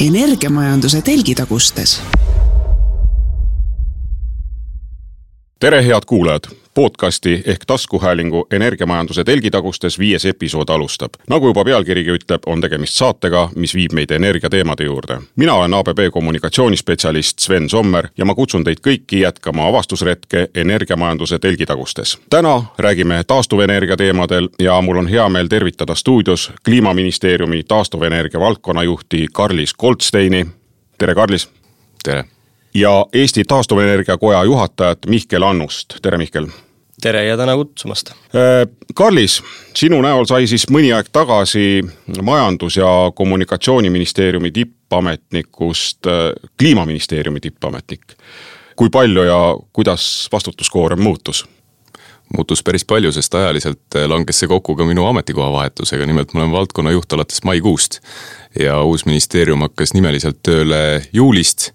energiamajanduse telgitagustes. tere, head kuulajad podcasti ehk taskuhäälingu Energiamajanduse telgitagustes viies episood alustab. nagu juba pealkirigi ütleb, on tegemist saatega, mis viib meid energiateemade juurde. mina olen ABB kommunikatsioonispetsialist Sven Sommer ja ma kutsun teid kõiki jätkama avastusretke Energiamajanduse telgitagustes. täna räägime taastuvenergia teemadel ja mul on hea meel tervitada stuudios kliimaministeeriumi taastuvenergia valdkonna juhti Karlis Goldsteini. tere, Karlis! tere! ja Eesti Taastuvenergia Koja juhatajat Mihkel Annust, tere Mihkel! Tere ja täna kutsumast! Äh, Karlis, sinu näol sai siis mõni aeg tagasi Majandus- ja Kommunikatsiooniministeeriumi tippametnikust äh, Kliimaministeeriumi tippametnik. kui palju ja kuidas vastutuskoorem muutus? muutus päris palju, sest ajaliselt äh, langes see kokku ka minu ametikoha vahetusega, nimelt ma olen valdkonnajuht alates maikuust. ja uus ministeerium hakkas nimeliselt tööle juulist.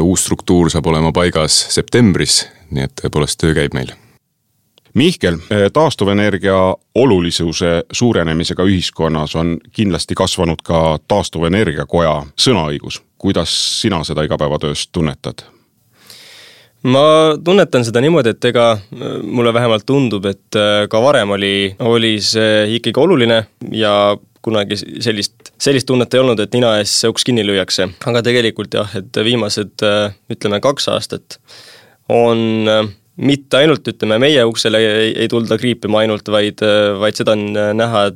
uus struktuur saab olema paigas septembris, nii et tõepoolest töö käib meil Mihkel, taastuvenergia olulisuse suurenemisega ühiskonnas on kindlasti kasvanud ka taastuvenergia koja sõnaõigus. kuidas sina seda igapäevatöös tunnetad? ma tunnetan seda niimoodi, et ega mulle vähemalt tundub, et äh, ka varem oli, oli see ikkagi oluline ja kunagi sellist, sellist tunnet ei olnud, et nina ees uks kinni lüüakse, aga tegelikult jah, et viimased ütleme kaks aastat on mitte ainult ütleme, meie uksele ei, ei tulda kriipima ainult, vaid, vaid seda on näha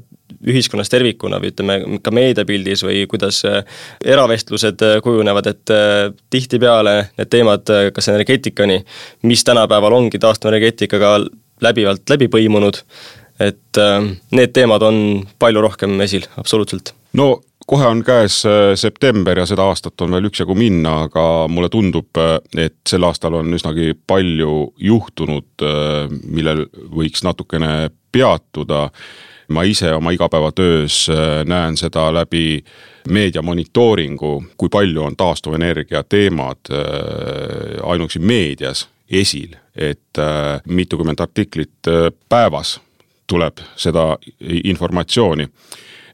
ühiskonnas tervikuna või ütleme, ka meediapildis või kuidas eravestlused kujunevad, et tihtipeale need teemad, kas energeetikani, mis tänapäeval ongi taastuvenergeetikaga läbivalt läbi põimunud, et need teemad on palju rohkem esil, absoluutselt. no kohe on käes äh, september ja seda aastat on veel üksjagu minna, aga mulle tundub, äh, et sel aastal on üsnagi palju juhtunud, äh, millel võiks natukene peatuda. ma ise oma igapäevatöös näen seda läbi meedia monitooringu, kui palju on taastuvenergia teemad ainuüksi meedias esil, et mitukümmend artiklit päevas tuleb seda informatsiooni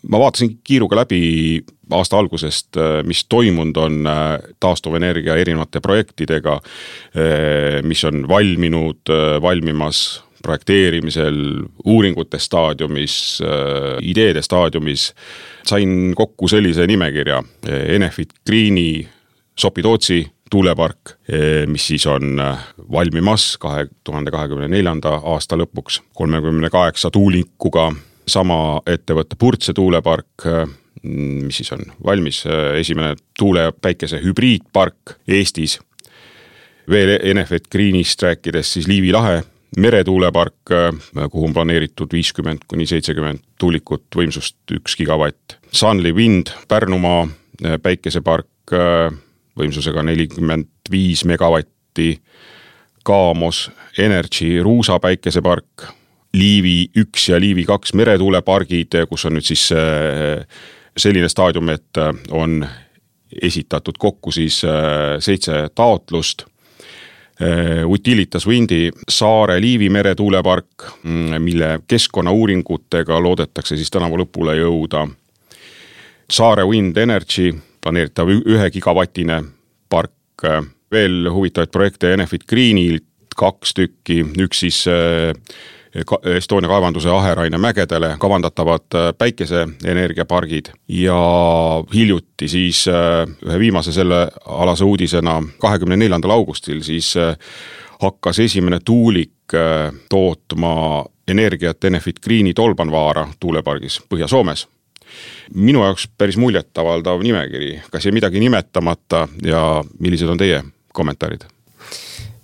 ma vaatasin kiiruga läbi aasta algusest, äh, mis toimunud on äh, taastuvenergia erinevate projektidega, äh, mis on valminud, valmimas projekteerimisel, uuringute staadiumis, ideede staadiumis. sain kokku sellise nimekirja, Enefit Greeni Sopi-Tootsi tuulepark, mis siis on valmimas kahe tuhande kahekümne neljanda aasta lõpuks kolmekümne kaheksa tuulikuga sama ettevõtte Purtse tuulepark, mis siis on valmis, esimene tuule ja päikese hübriidpark Eestis. veel Enefit Greenist rääkides siis Liivi lahe meretuulepark, kuhu on planeeritud viiskümmend kuni seitsekümmend tuulikut, võimsust üks gigavatt. Sunly Wind Pärnumaa päikesepark võimsusega nelikümmend viis megavatti. Kaamos Energy Ruusa päikesepark Liivi üks ja Liivi kaks meretuulepargid, kus on nüüd siis äh, selline staadium, et äh, on esitatud kokku siis äh, seitse taotlust. Utilitas Windi Saare-Liivi meretuulepark, mm, mille keskkonnauuringutega loodetakse siis tänavu lõpule jõuda. Saare Wind Energy planeeritav ühe gigavatine park, veel huvitavaid projekte Enefit Greenilt kaks tükki, üks siis Estonia kaevanduse aheraine mägedele kavandatavad äh, päikeseenergiapargid. Ja hiljuti siis äh, ühe viimase sellealase uudisena, kahekümne neljandal augustil siis äh, hakkas esimene tuulik tootma energiat Enefit Greeni Tolbanvaara tuulepargis Põhja-Soomes. Minu jaoks päris muljetavaldav nimekiri, kas jäi midagi nimetamata ja millised on teie kommentaarid?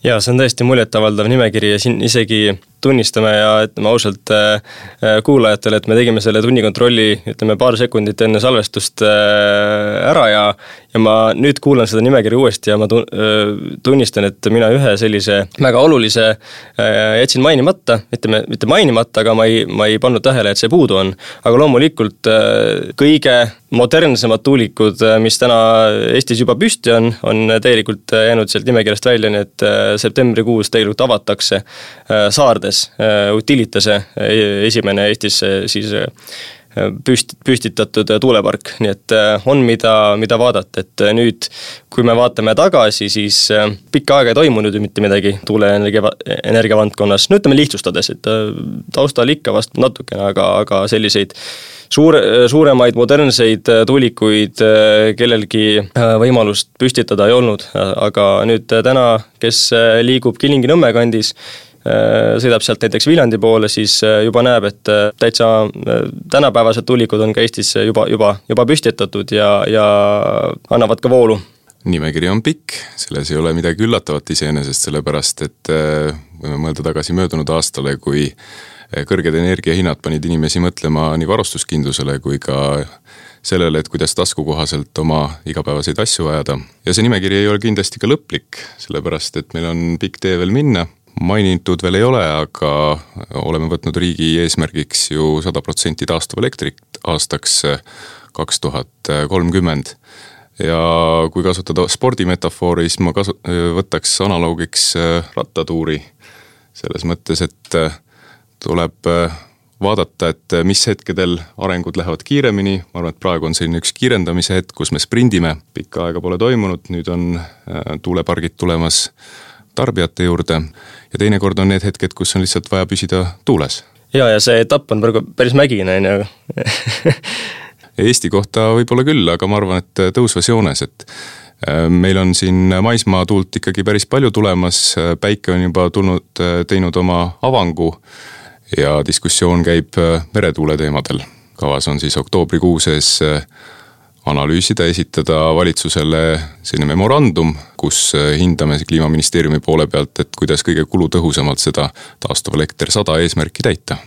jaa, see on tõesti muljetavaldav nimekiri ja siin isegi tunnistame ja ütleme ausalt äh, äh, kuulajatele, et me tegime selle tunnikontrolli, ütleme paar sekundit enne salvestust äh, ära ja ja ma nüüd kuulan seda nimekirja uuesti ja ma tunnistan, et mina ühe sellise väga olulise jätsin mainimata, ütleme, mitte mainimata, aga ma ei, ma ei pannud tähele, et see puudu on. aga loomulikult kõige modernsemad tuulikud, mis täna Eestis juba püsti on, on täielikult jäänud sealt nimekirjast välja, nii et septembrikuus tegelikult avatakse Saarde Utilitas, Utilitase esimene Eestis siis püst-, püstitatud tuulepark, nii et on, mida, mida vaadata, et nüüd kui me vaatame tagasi, siis pikka aega ei toimunud ju mitte midagi tuuleenergia, energia valdkonnas, no ütleme lihtsustades, et taustal ikka vast natukene, aga, aga selliseid suure, suuremaid modernseid äh, tuulikuid äh, kellelgi äh, võimalust püstitada ei olnud, aga nüüd täna, kes liigub Kilingi-Nõmme kandis, sõidab sealt näiteks Viljandi poole, siis juba näeb, et täitsa tänapäevased tuulikud on ka Eestis juba, juba, juba püstitatud ja, ja annavad ka voolu nimekiri on pikk, selles ei ole midagi üllatavat iseenesest, sellepärast et võime mõelda tagasi möödunud aastale, kui kõrged energiahinnad panid inimesi mõtlema nii varustuskindlusele kui ka sellele, et kuidas taskukohaselt oma igapäevaseid asju ajada. ja see nimekiri ei ole kindlasti ka lõplik, sellepärast et meil on pikk tee veel minna, mainitud veel ei ole, aga oleme võtnud riigi eesmärgiks ju sada protsenti taastuv elektrit aastaks kaks tuhat kolmkümmend. Ja kui kasutada spordimetafoori, siis ma kasu-, võtaks analoogiks rattatuuri. selles mõttes, et tuleb äh, vaadata, et äh, mis hetkedel arengud lähevad kiiremini, ma arvan, et praegu on selline üks kiirendamise hetk, kus me sprindime, pikka aega pole toimunud, nüüd on äh, tuulepargid tulemas tarbijate juurde ja teinekord on need hetked, kus on lihtsalt vaja püsida tuules. ja, ja see etapp on praegu päris mägine, on ju Eesti kohta võib-olla küll, aga ma arvan, et tõusvas joones, et meil on siin maismaatuult ikkagi päris palju tulemas, päike on juba tulnud, teinud oma avangu ja diskussioon käib äh, meretuule teemadel. kavas on siis oktoobrikuu sees äh, analüüsida, esitada valitsusele selline memorandum, kus äh, hindame kliimaministeeriumi poole pealt, et kuidas kõige kulutõhusamalt seda taastuvelekter sada eesmärki täita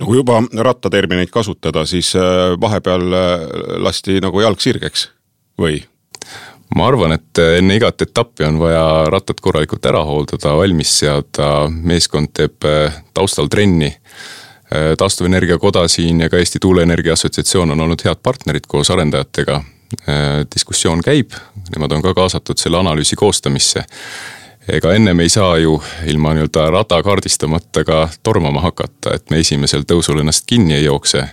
no kui juba rattatermineid kasutada, siis vahepeal lasti nagu jalg sirgeks või? ma arvan, et enne igat etappi on vaja rattad korralikult ära hooldada, valmis seada, meeskond teeb äh, taustal trenni. Äh, taastuvenergia Koda siin ja ka Eesti Tuuleenergia Assotsiatsioon on olnud head partnerid koos arendajatega. Äh, diskussioon käib, nemad on ka kaasatud selle analüüsi koostamisse. ega ennem ei saa ju ilma nii-öelda rada kaardistamata ka tormama hakata, et me esimesel tõusul ennast kinni ei jookse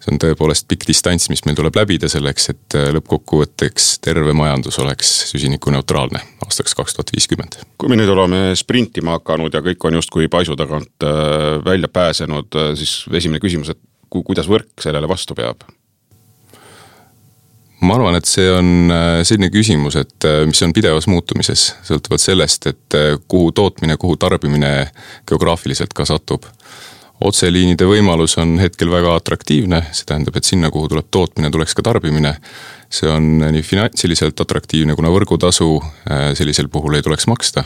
see on tõepoolest pikk distants, mis meil tuleb läbida selleks, et äh, lõppkokkuvõtteks terve majandus oleks süsinikuneutraalne aastaks kaks tuhat viiskümmend. kui me nüüd oleme sprintima hakanud ja kõik on justkui paisu tagant äh, välja pääsenud, äh, siis esimene küsimus, et kuidas võrk sellele vastu peab? ma arvan, et see on selline küsimus, et mis on pidevas muutumises, sõltuvalt sellest, et kuhu tootmine, kuhu tarbimine geograafiliselt ka satub otseliinide võimalus on hetkel väga atraktiivne, see tähendab, et sinna, kuhu tuleb tootmine, tuleks ka tarbimine. see on nii finantsiliselt atraktiivne, kuna võrgutasu äh, sellisel puhul ei tuleks maksta.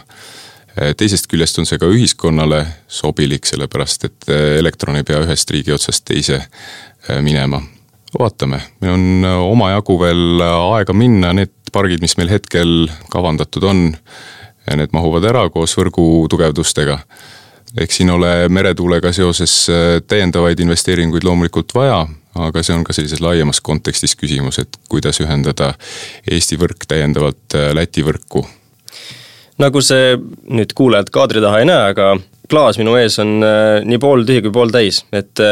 Äh, teisest küljest on see ka ühiskonnale sobilik, sellepärast et äh, elektron ei pea ühest riigi otsast teise minema. vaatame, meil on omajagu veel aega minna, need pargid, mis meil hetkel kavandatud on, need mahuvad ära koos võrgu tugevdustega eks siin ole meretuulega seoses äh, täiendavaid investeeringuid loomulikult vaja, aga see on ka sellises laiemas kontekstis küsimus, et kuidas ühendada Eesti võrk täiendavalt äh, Läti võrku. nagu see nüüd kuulajad kaadri taha ei näe, aga klaas minu ees on äh, nii pooltühi kui pooltäis, et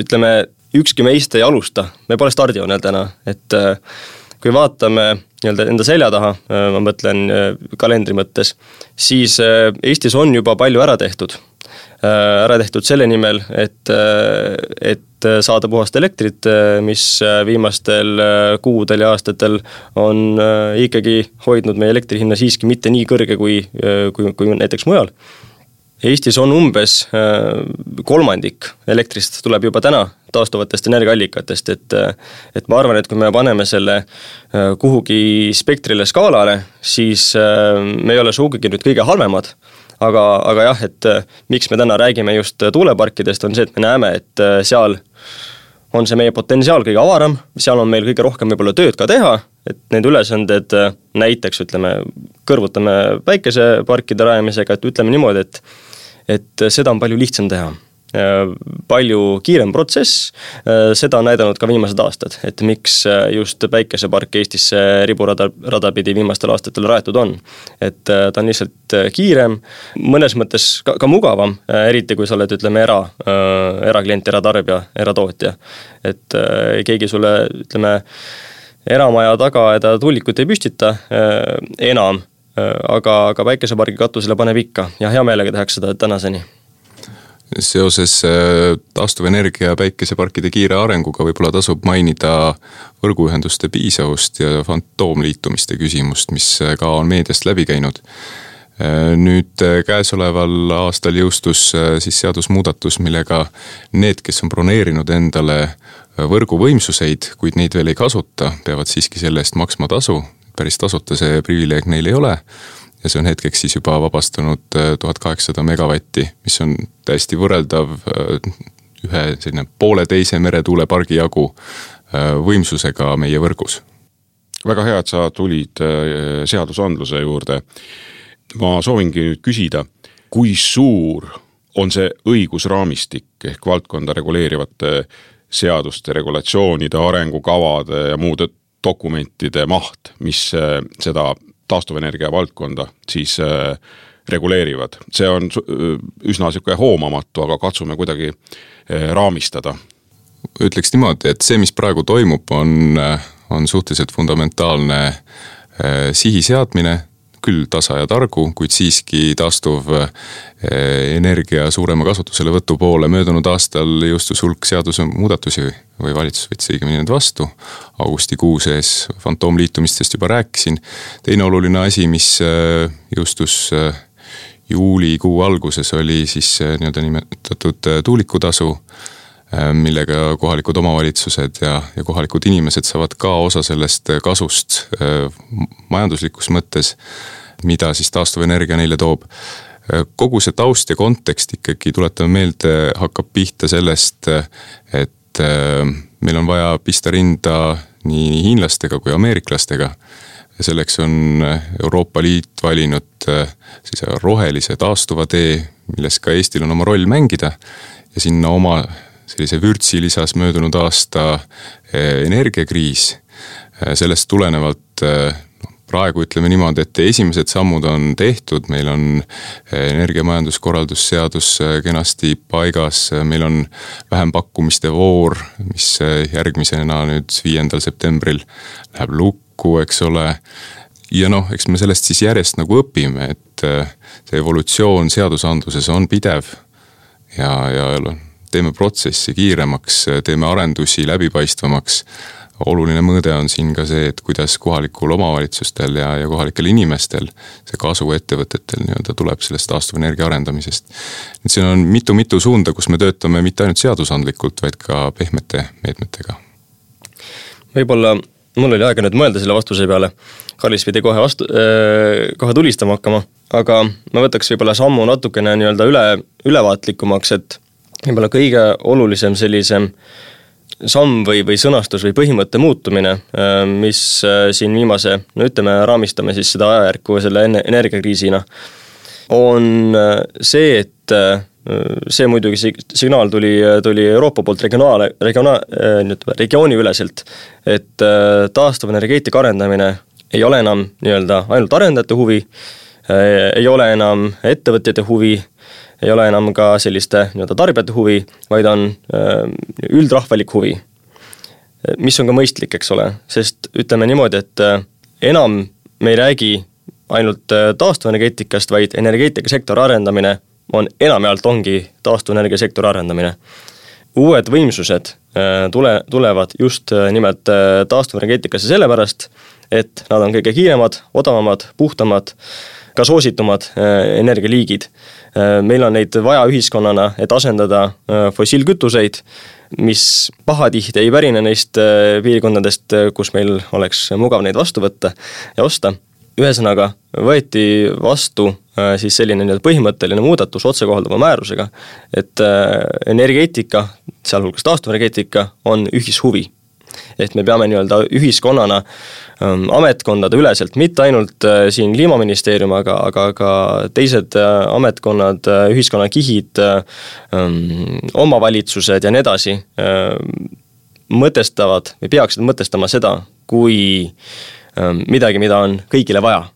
ütleme, ükski meist ei alusta, me pole stardijoonel täna, et kui vaatame nii-öelda enda selja taha, ma mõtlen kalendri mõttes, siis Eestis on juba palju ära tehtud ära tehtud selle nimel, et, äh, et saada puhast elektrit, äh, mis viimastel kuudel ja aastatel on ikkagi hoidnud meie elektri hinna siiski mitte nii kõrge kui, kui, kui näiteks mujal. Eestis on umbes kolmandik elektrist tuleb juba täna taastuvatest energiaallikatest, et et ma arvan, et kui me paneme selle kuhugi spektrile skaalale, siis me ei ole sugugi nüüd kõige halvemad aga, aga jah, et äh, miks me täna räägime just äh, tuuleparkidest, on see, et me näeme, et äh, seal on see meie potentsiaal kõige avaram, seal on meil kõige rohkem võib-olla tööd ka teha, et need ülesanded näiteks ütleme, kõrvutame päikeseparkide rajamisega, et ütleme niimoodi, et et seda on palju lihtsam teha. Palju kiirem protsess, seda on näidanud ka viimased aastad, et miks just päikesepark Eestisse riburada, rada pidi viimastel aastatel rajatud on. et ta on lihtsalt kiirem, mõnes mõttes ka, ka mugavam, eriti kui sa oled, ütleme, era, eraklient, eratarbija, eratootja. et keegi sulle, ütleme, eramaja tagaaeda tuulikut ei püstita äh, enam, äh, aga, aga päikesepargi katusele paneb ikka ja hea meelega tehakse seda tänaseni seoses äh, taastuvenergia päikeseparkide kiire arenguga võib-olla tasub mainida võrguühenduste piisavust ja fantoomliitumiste küsimust, mis ka on meediast läbi käinud. nüüd käesoleval aastal jõustus siis seadusmuudatus, millega need, kes on broneerinud endale võrguvõimsuseid, kuid neid veel ei kasuta, peavad siiski selle eest maksma tasu, päris tasuta see privileeg neil ei ole. Ja see on hetkeks siis juba vabastanud äh, tuhat kaheksasada megavatti, mis on täiesti võrreldav äh, ühe selline pooleteise meretuulepargi jagu äh, võimsusega meie võrgus. väga hea, et sa tulid seadusandluse juurde. ma soovingi nüüd küsida, kui suur on see õigusraamistik ehk valdkonda reguleerivate seaduste, regulatsioonide, arengukavade ja muude dokumentide maht, mis seda taastuvenergia valdkonda siis äh, reguleerivad. see on äh, üsna niisugune hoomamatu, aga katsume kuidagi raamistada. ütleks niimoodi, et see, mis praegu toimub, on, on suhteliselt fundamentaalne sihi seadmine küll tasa ja targu, kuid siiski taastuv eh, energia suurema kasutuselevõtu poole. möödunud aastal jõustus hulk seadusemuudatusi või valitsus võttis õigemini need vastu. augustikuu sees fantoomliitumistest juba rääkisin. teine oluline asi, mis eh, jõustus eh, juulikuu alguses, oli siis nii-öelda nimetatud tuulikutasu millega kohalikud omavalitsused ja, ja kohalikud inimesed saavad ka osa sellest kasust majanduslikus mõttes mida siis taastuvenergia neile toob. kogu see taust ja kontekst ikkagi, tuletame meelde, hakkab pihta sellest, et äh, meil on vaja pista rinda nii hiinlastega kui ameeriklastega. ja selleks on Euroopa Liit valinud äh, siis rohelise taastuva tee, milles ka Eestil on oma roll mängida ja sinna oma sellise vürtsi lisas möödunud aasta äh, energiakriis. sellest tulenevalt praegu ütleme niimoodi, et esimesed sammud on tehtud, meil on eh, energiamajanduskorraldusseadus eh, kenasti paigas, meil on vähempakkumiste voor, mis eh, järgmisena nüüd viiendal septembril läheb lukku, eks ole ja noh, eks me sellest siis järjest nagu õpime, et see evolutsioon seadusandluses on pidev ja, ja teeme protsessi kiiremaks, teeme arendusi läbipaistvamaks oluline mõõde on siin ka see, et kuidas kohalikul omavalitsustel ja, ja kohalikel inimestel see kasu ettevõtetel nii-öelda tuleb sellest taastuvenergia arendamisest. et siin on mitu-mitu suunda, kus me töötame mitte ainult seadusandlikult, vaid ka pehmete meetmetega. võib-olla mul oli aega nüüd mõelda selle vastuse peale, Kallis pidi kohe vastu äh,, kohe tulistama hakkama, aga ma võtaks võib-olla sammu natukene nii-öelda üle, ülevaatlikumaks, et võib-olla kõige olulisem sellisem äh, samm või, või sõnastus või põhimõtte muutumine, äh, mis äh, siin viimase, no ütleme, raamistame siis seda ajajärku selle enne energiakriisina, on äh, see, et see muidugi signaal tuli, tuli Euroopa poolt regionaal, regionaal, ütleme regiooniüleselt, et taastuvenergeetika arendamine ei ole enam nii-öelda ainult arendajate huvi, ei ole enam ettevõtjate huvi ei ole enam ka selliste nii-öelda tarbijate huvi, vaid on äh, üldrahvalik huvi. mis on ka mõistlik, eks ole, sest ütleme niimoodi, et äh, enam me ei räägi ainult äh, taastuvenergeetikast, vaid energeetikasektori arendamine on enamjaolt ongi taastuvenergiasektori arendamine. uued võimsused tule, tulevad just nimelt taastuvenergeetikasse sellepärast, et nad on kõige kiiremad, odavamad, puhtamad, ka soositumad energialiigid Äh, meil on neid vaja ühiskonnana, et asendada äh, fossiilkütuseid, mis pahatihti ei pärine neist äh, piirkondadest, kus meil oleks mugav neid vastu võtta ja osta. ühesõnaga, võeti vastu siis selline nii-öelda põhimõtteline muudatus otsekohalduva määrusega, et energeetika, sealhulgas taastuvenergeetika, on ühishuvi et me peame nii-öelda ühiskonnana ähm, ametkondade üleselt, mitte ainult äh, siin Kliimaministeerium, aga, aga ka teised äh, ametkonnad, äh, ühiskonnakihid, ähm, omavalitsused ja nii edasi, mõtestavad või peaksid mõtestama seda, kui ähm, midagi, mida on kõigile vaja.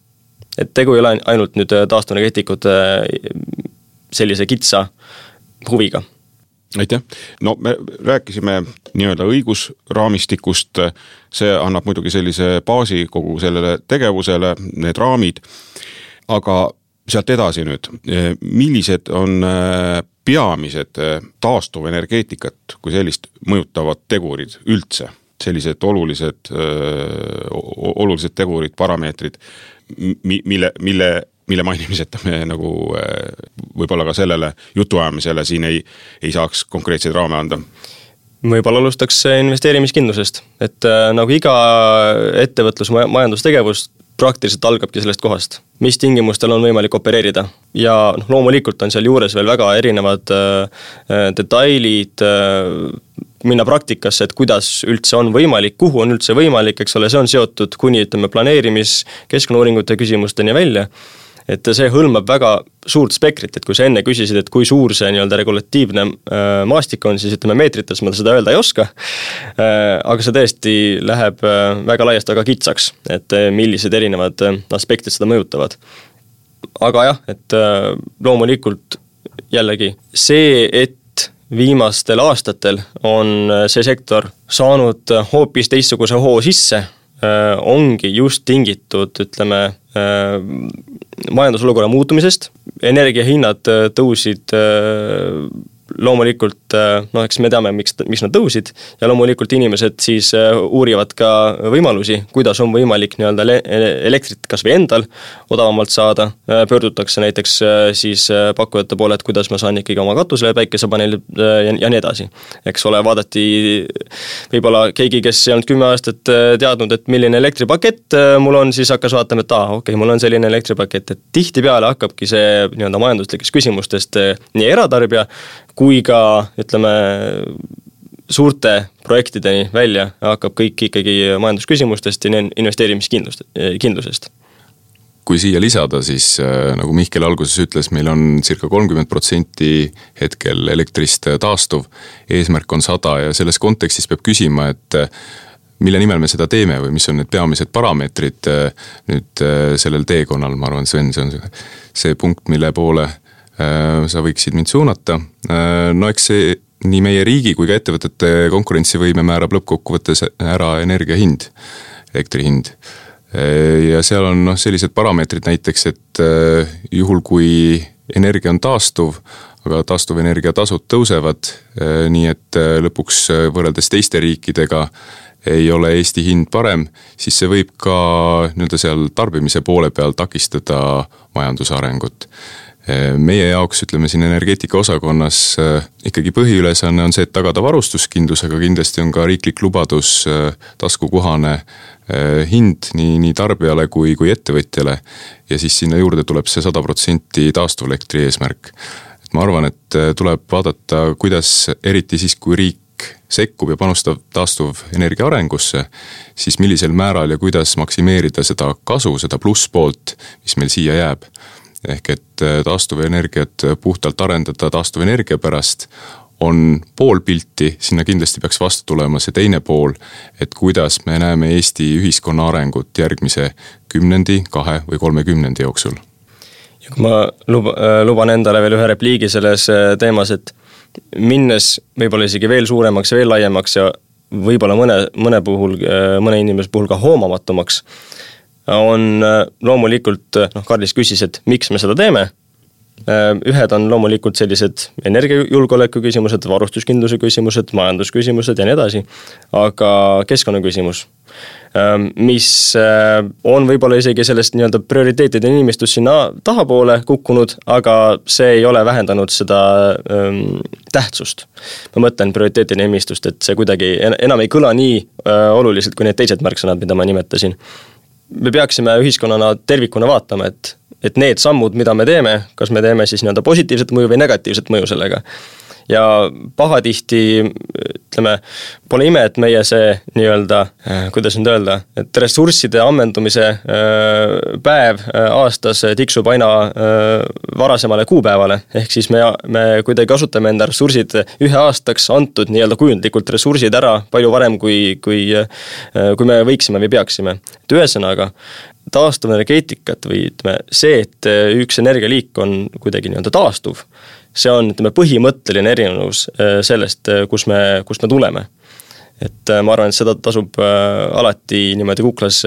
et tegu ei ole ainult nüüd taastuvenergeetikute sellise kitsa huviga aitäh, no me rääkisime nii-öelda õigusraamistikust, see annab muidugi sellise baasi kogu sellele tegevusele, need raamid, aga sealt edasi nüüd, millised on äh, peamised äh, taastuvenergeetikat kui sellist mõjutavad tegurid üldse, sellised olulised, äh, olulised tegurid, parameetrid, mille, mille mille mainimiseta me nagu äh, võib-olla ka sellele jutuajamisele siin ei, ei saaks konkreetseid raame anda. Võib-olla alustaks investeerimiskindlusest, et äh, nagu iga ettevõtlus, majandustegevus praktiliselt algabki sellest kohast, mis tingimustel on võimalik opereerida. ja noh, loomulikult on sealjuures veel väga erinevad äh, äh detailid äh,, minna praktikasse, et kuidas üldse on võimalik, kuhu on üldse võimalik, eks ole, see on seotud kuni ütleme, planeerimis, keskkonnauuringute küsimusteni välja et see hõlmab väga suurt spektrit, et kui sa enne küsisid, et kui suur see nii-öelda regulatiivne äh, maastik on, siis ütleme meetrites ma seda öelda ei oska. Äh, aga see tõesti läheb äh, väga laiast väga kitsaks, et millised erinevad aspektid seda mõjutavad. aga jah, et loomulikult jällegi see, et viimastel aastatel on see sektor saanud hoopis teistsuguse hoo sisse, ongi just tingitud, ütleme, majandusolukorra muutumisest, energiahinnad äh, tõusid äh, loomulikult äh, noh, eks me teame, miks, miks nad tõusid ja loomulikult inimesed siis äh, uurivad ka võimalusi, kuidas on võimalik nii-öelda elektrit kas või endal odavamalt saada, äh, pöördutakse näiteks siis pakkujate poole, et kuidas ma saan ikkagi oma katusele päikesepaneelid ja, ja nii edasi. eks ole, vaadati võib-olla keegi, kes ei olnud kümme aastat teadnud, et milline elektripakett mul on, siis hakkas vaatama, et aa, okei okay,, mul on selline elektripakett, et tihtipeale hakkabki see nii-öelda majanduslikest küsimustest nii eratarbija kui ka ütleme, suurte projektideni välja hakkab kõik ikkagi majandusküsimustest ja investeerimiskindlust, kindlusest kui siia lisada, siis äh, nagu Mihkel alguses ütles, meil on circa kolmkümmend protsenti hetkel elektrist taastuv. eesmärk on sada ja selles kontekstis peab küsima, et äh, mille nimel me seda teeme või mis on need peamised parameetrid äh, nüüd sellel teekonnal, ma arvan, Sven, see on see punkt, mille poole sa võiksid mind suunata. Äh, no eks see nii meie riigi kui ka ettevõtete konkurentsivõime määrab lõppkokkuvõttes ära energia hind, elektri hind. Äh, ja seal on noh, sellised parameetrid näiteks, et juhul, kui energia on taastuv, aga taastuvenergia tasud tõusevad, nii et lõpuks võrreldes teiste riikidega ei ole Eesti hind parem, siis see võib ka nii-öelda seal tarbimise poole peal takistada majanduse arengut meie jaoks, ütleme siin energeetika osakonnas äh, ikkagi põhiülesanne on see, et tagada varustuskindlus, aga kindlasti on ka riiklik lubadus äh, taskukohane äh, hind nii, nii tarbijale kui, kui ettevõtjale. ja siis sinna juurde tuleb see sada protsenti taastuvelektri eesmärk. et ma arvan, et tuleb vaadata, kuidas eriti siis, kui riik sekkub ja panustab taastuvenergia arengusse, siis millisel määral ja kuidas maksimeerida seda kasu, seda plusspoolt, mis meil siia jääb ehk et äh, taastuvenergiat puhtalt arendada taastuvenergia pärast on pool pilti, sinna kindlasti peaks vastu tulema see teine pool, et kuidas me näeme Eesti ühiskonna arengut järgmise kümnendi, kahe või kolme kümnendi jooksul. ja kui ma luba, äh, luban endale veel ühe repliigi selles äh, teemas, et minnes võib-olla isegi veel suuremaks ja veel laiemaks ja võib-olla mõne, mõne puhul, mõne inimese puhul ka hoomamatumaks on äh, loomulikult, äh, noh, Karlis küsis, et miks me seda teeme, äh, ühed on loomulikult sellised energiajulgeoleku küsimused, varustuskindluse küsimused, majandusküsimused ja nii edasi, aga keskkonnaküsimus, mis on võib-olla isegi sellest nii-öelda prioriteetide nimistust sinna tahapoole kukkunud, aga see ei ole vähendanud seda ähm, tähtsust. ma mõtlen prioriteetide nimistust, et see kuidagi enam ei kõla nii äh, oluliselt kui need teised märksõnad, mida ma nimetasin me peaksime ühiskonnana tervikuna vaatama, et, et need sammud, mida me teeme, kas me teeme siis nii-öelda positiivset mõju või negatiivset mõju sellega. Ja pahatihti ütleme, pole ime, et meie see nii-öelda, kuidas nüüd öelda, et ressursside ammendumise päev aastas tiksub aina varasemale kuupäevale, ehk siis me, me kuidagi kasutame enda ressursid ühe aastaks antud nii-öelda kujundlikult ressursid ära palju varem, kui, kui, kui me võiksime või peaksime. et ühesõnaga, taastuvenergeetikat või ütleme, see, et üks energialiik on kuidagi nii-öelda taastuv, see on, ütleme, põhimõtteline erinevus äh, sellest, äh, kus me, kust me tuleme. et äh, ma arvan, et seda tasub alati niimoodi kuklas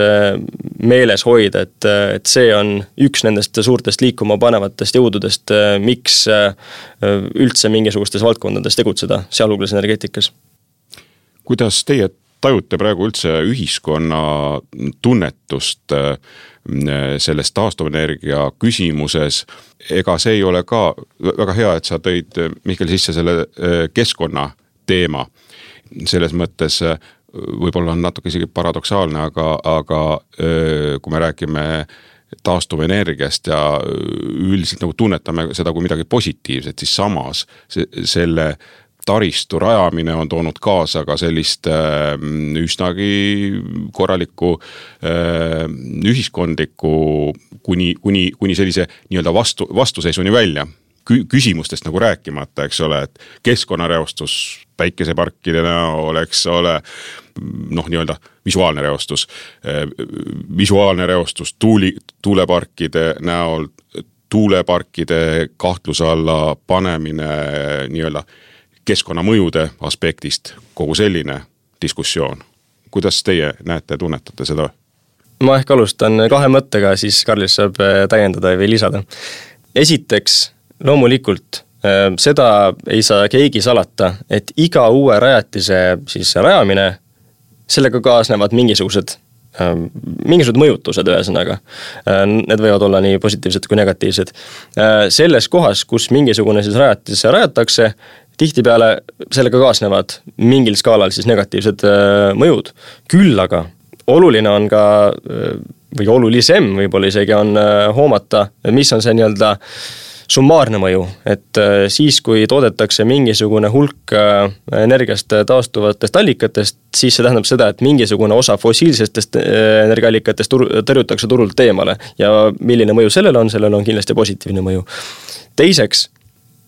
meeles hoida, et, et see on üks nendest suurtest liikuma panevatest jõududest, miks üldse mingisugustes valdkondades tegutseda, sealhulgas energeetikas. kuidas teie tajute praegu üldse ühiskonna tunnetust äh, selles taastuvenergia küsimuses. ega see ei ole ka väga hea, et sa tõid, Mihkel, sisse selle äh, keskkonna teema. selles mõttes äh, võib-olla on natuke isegi paradoksaalne, aga, aga kui me räägime taastuvenergiast ja üldiselt nagu tunnetame seda kui midagi positiivset, siis samas selle taristu rajamine on toonud kaasa ka sellist äh, üsnagi korralikku äh, ühiskondlikku kuni, kuni, kuni sellise nii-öelda vastu, vastuseisuni välja Kü. küsimustest nagu rääkimata, eks ole, et keskkonnareostus päikeseparkide näol, eks ole. noh, nii-öelda visuaalne reostus, äh, visuaalne reostus tuuli, tuuleparkide näol, tuuleparkide kahtluse alla panemine nii-öelda keskkonnamõjude aspektist kogu selline diskussioon. kuidas teie näete, tunnetate seda? ma ehk alustan kahe mõttega, siis Karlis saab äh, täiendada või lisada. esiteks, loomulikult äh, seda ei saa keegi salata, et iga uue rajatise siis rajamine, sellega kaasnevad mingisugused äh, mingisugused mõjutused, ühesõnaga. Need võivad olla nii positiivsed kui negatiivsed. selles kohas, kus mingisugune siis rajatis rajatakse, tihtipeale sellega kaasnevad mingil skaalal siis negatiivsed äh, mõjud. küll aga oluline on ka äh, või olulisem võib-olla isegi on äh, hoomata, mis on see nii-öelda summaarne mõju, et siis, kui toodetakse mingisugune hulk energiast taastuvatest allikatest, siis see tähendab seda, et mingisugune osa fossiilsetest energiaallikatest tur-, tõrjutakse turult eemale. ja milline mõju sellel on, sellel on kindlasti positiivne mõju. teiseks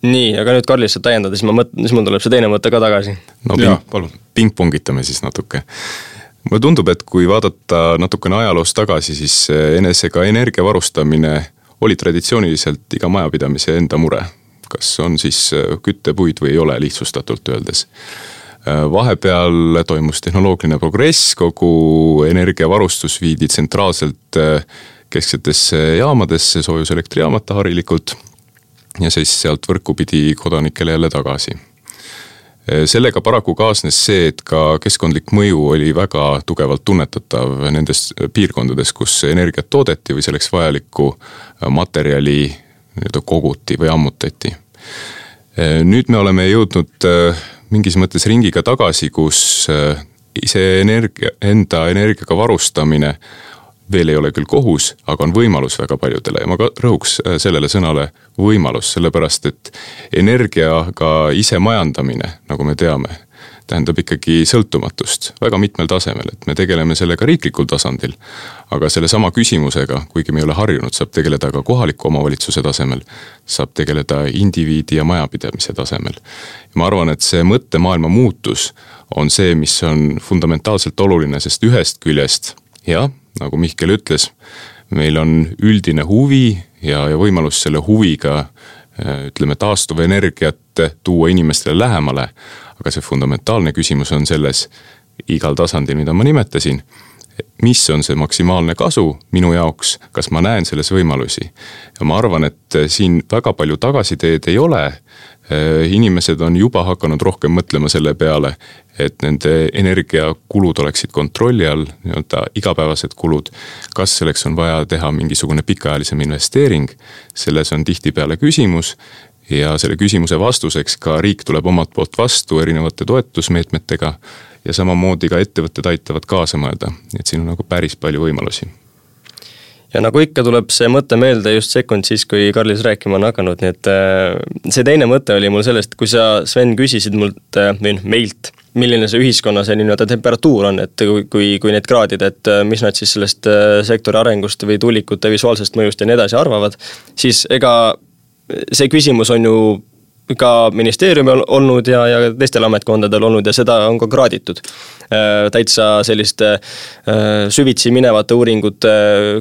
nii, aga nüüd Karlis saab täiendada, siis ma mõt-, siis mul tuleb see teine mõte ka tagasi. no ping, pingpongitame siis natuke. mulle tundub, et kui vaadata natukene ajaloos tagasi, siis enesega energia varustamine oli traditsiooniliselt iga majapidamise enda mure. kas on siis küttepuid või ei ole, lihtsustatult öeldes vahepeal toimus tehnoloogiline progress, kogu energiavarustus viidi tsentraalselt kesksetesse jaamadesse, soojuselektrijaamata harilikult ja siis sealt võrku pidi kodanikele jälle tagasi. sellega paraku kaasnes see, et ka keskkondlik mõju oli väga tugevalt tunnetatav nendes piirkondades, kus energiat toodeti või selleks vajalikku materjali nii-öelda koguti või ammutati. nüüd me oleme jõudnud mingis mõttes ringiga tagasi, kus ise energia, enda energiaga varustamine veel ei ole küll kohus, aga on võimalus väga paljudele ja ma ka rõhuks äh, sellele sõnale võimalus, sellepärast et energiaga ise majandamine, nagu me teame, tähendab ikkagi sõltumatust väga mitmel tasemel, et me tegeleme sellega riiklikul tasandil. aga sellesama küsimusega, kuigi me ei ole harjunud, saab tegeleda ka kohaliku omavalitsuse tasemel. saab tegeleda indiviidi ja majapidamise tasemel. ma arvan, et see mõttemaailma muutus on see, mis on fundamentaalselt oluline, sest ühest küljest jah nagu Mihkel ütles, meil on üldine huvi ja, ja võimalus selle huviga äh, ütleme, taastuvenergiat tuua inimestele lähemale. aga see fundamentaalne küsimus on selles igal tasandil, mida ma nimetasin. mis on see maksimaalne kasu minu jaoks, kas ma näen selles võimalusi? ja ma arvan, et siin väga palju tagasiteed ei ole Äh, inimesed on juba hakanud rohkem mõtlema selle peale, et nende energiakulud oleksid kontrolli all, nii-öelda igapäevased kulud. kas selleks on vaja teha mingisugune pikaajalisem investeering, selles on tihtipeale küsimus. ja selle küsimuse vastuseks ka riik tuleb omalt poolt vastu erinevate toetusmeetmetega ja samamoodi ka ettevõtted aitavad kaasa mõelda, et siin on nagu päris palju võimalusi. Ja nagu ikka, tuleb see mõte meelde just sekund siis, kui Karlis rääkima on hakanud, nii et äh, see teine mõte oli mul sellest, kui sa, Sven, küsisid mult äh, või noh, meilt, milline see ühiskonna see nii-öelda temperatuur on, et kui, kui, kui neid kraadida, et äh, mis nad siis sellest sektori arengust või tuulikute visuaalsest mõjust ja nii edasi arvavad, siis ega see küsimus on ju ka ministeeriumil olnud ja, ja teistel ametkondadel olnud ja seda on ka kraaditud. Äh, täitsa selliste äh, süvitsi minevate uuringute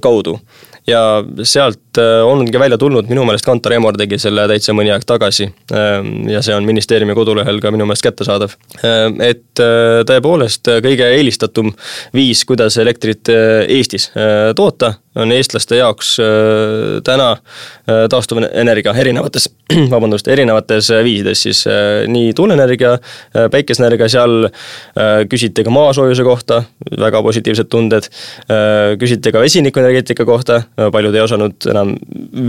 kaudu ja sealt äh, ongi välja tulnud, minu meelest Kantar Emor tegi selle täitsa mõni aeg tagasi. ja see on ministeeriumi kodulehel ka minu meelest kättesaadav. et tõepoolest kõige eelistatum viis, kuidas elektrit Eestis toota on eestlaste jaoks äh, täna äh, taastuvenergia erinevates, vabandust, erinevates viisides siis äh, nii tuuleenergia, päikeseenergia, seal küsiti ka maasoojuse kohta, väga positiivsed tunded. küsiti ka vesinikuenergeetika kohta, paljud ei osanud enam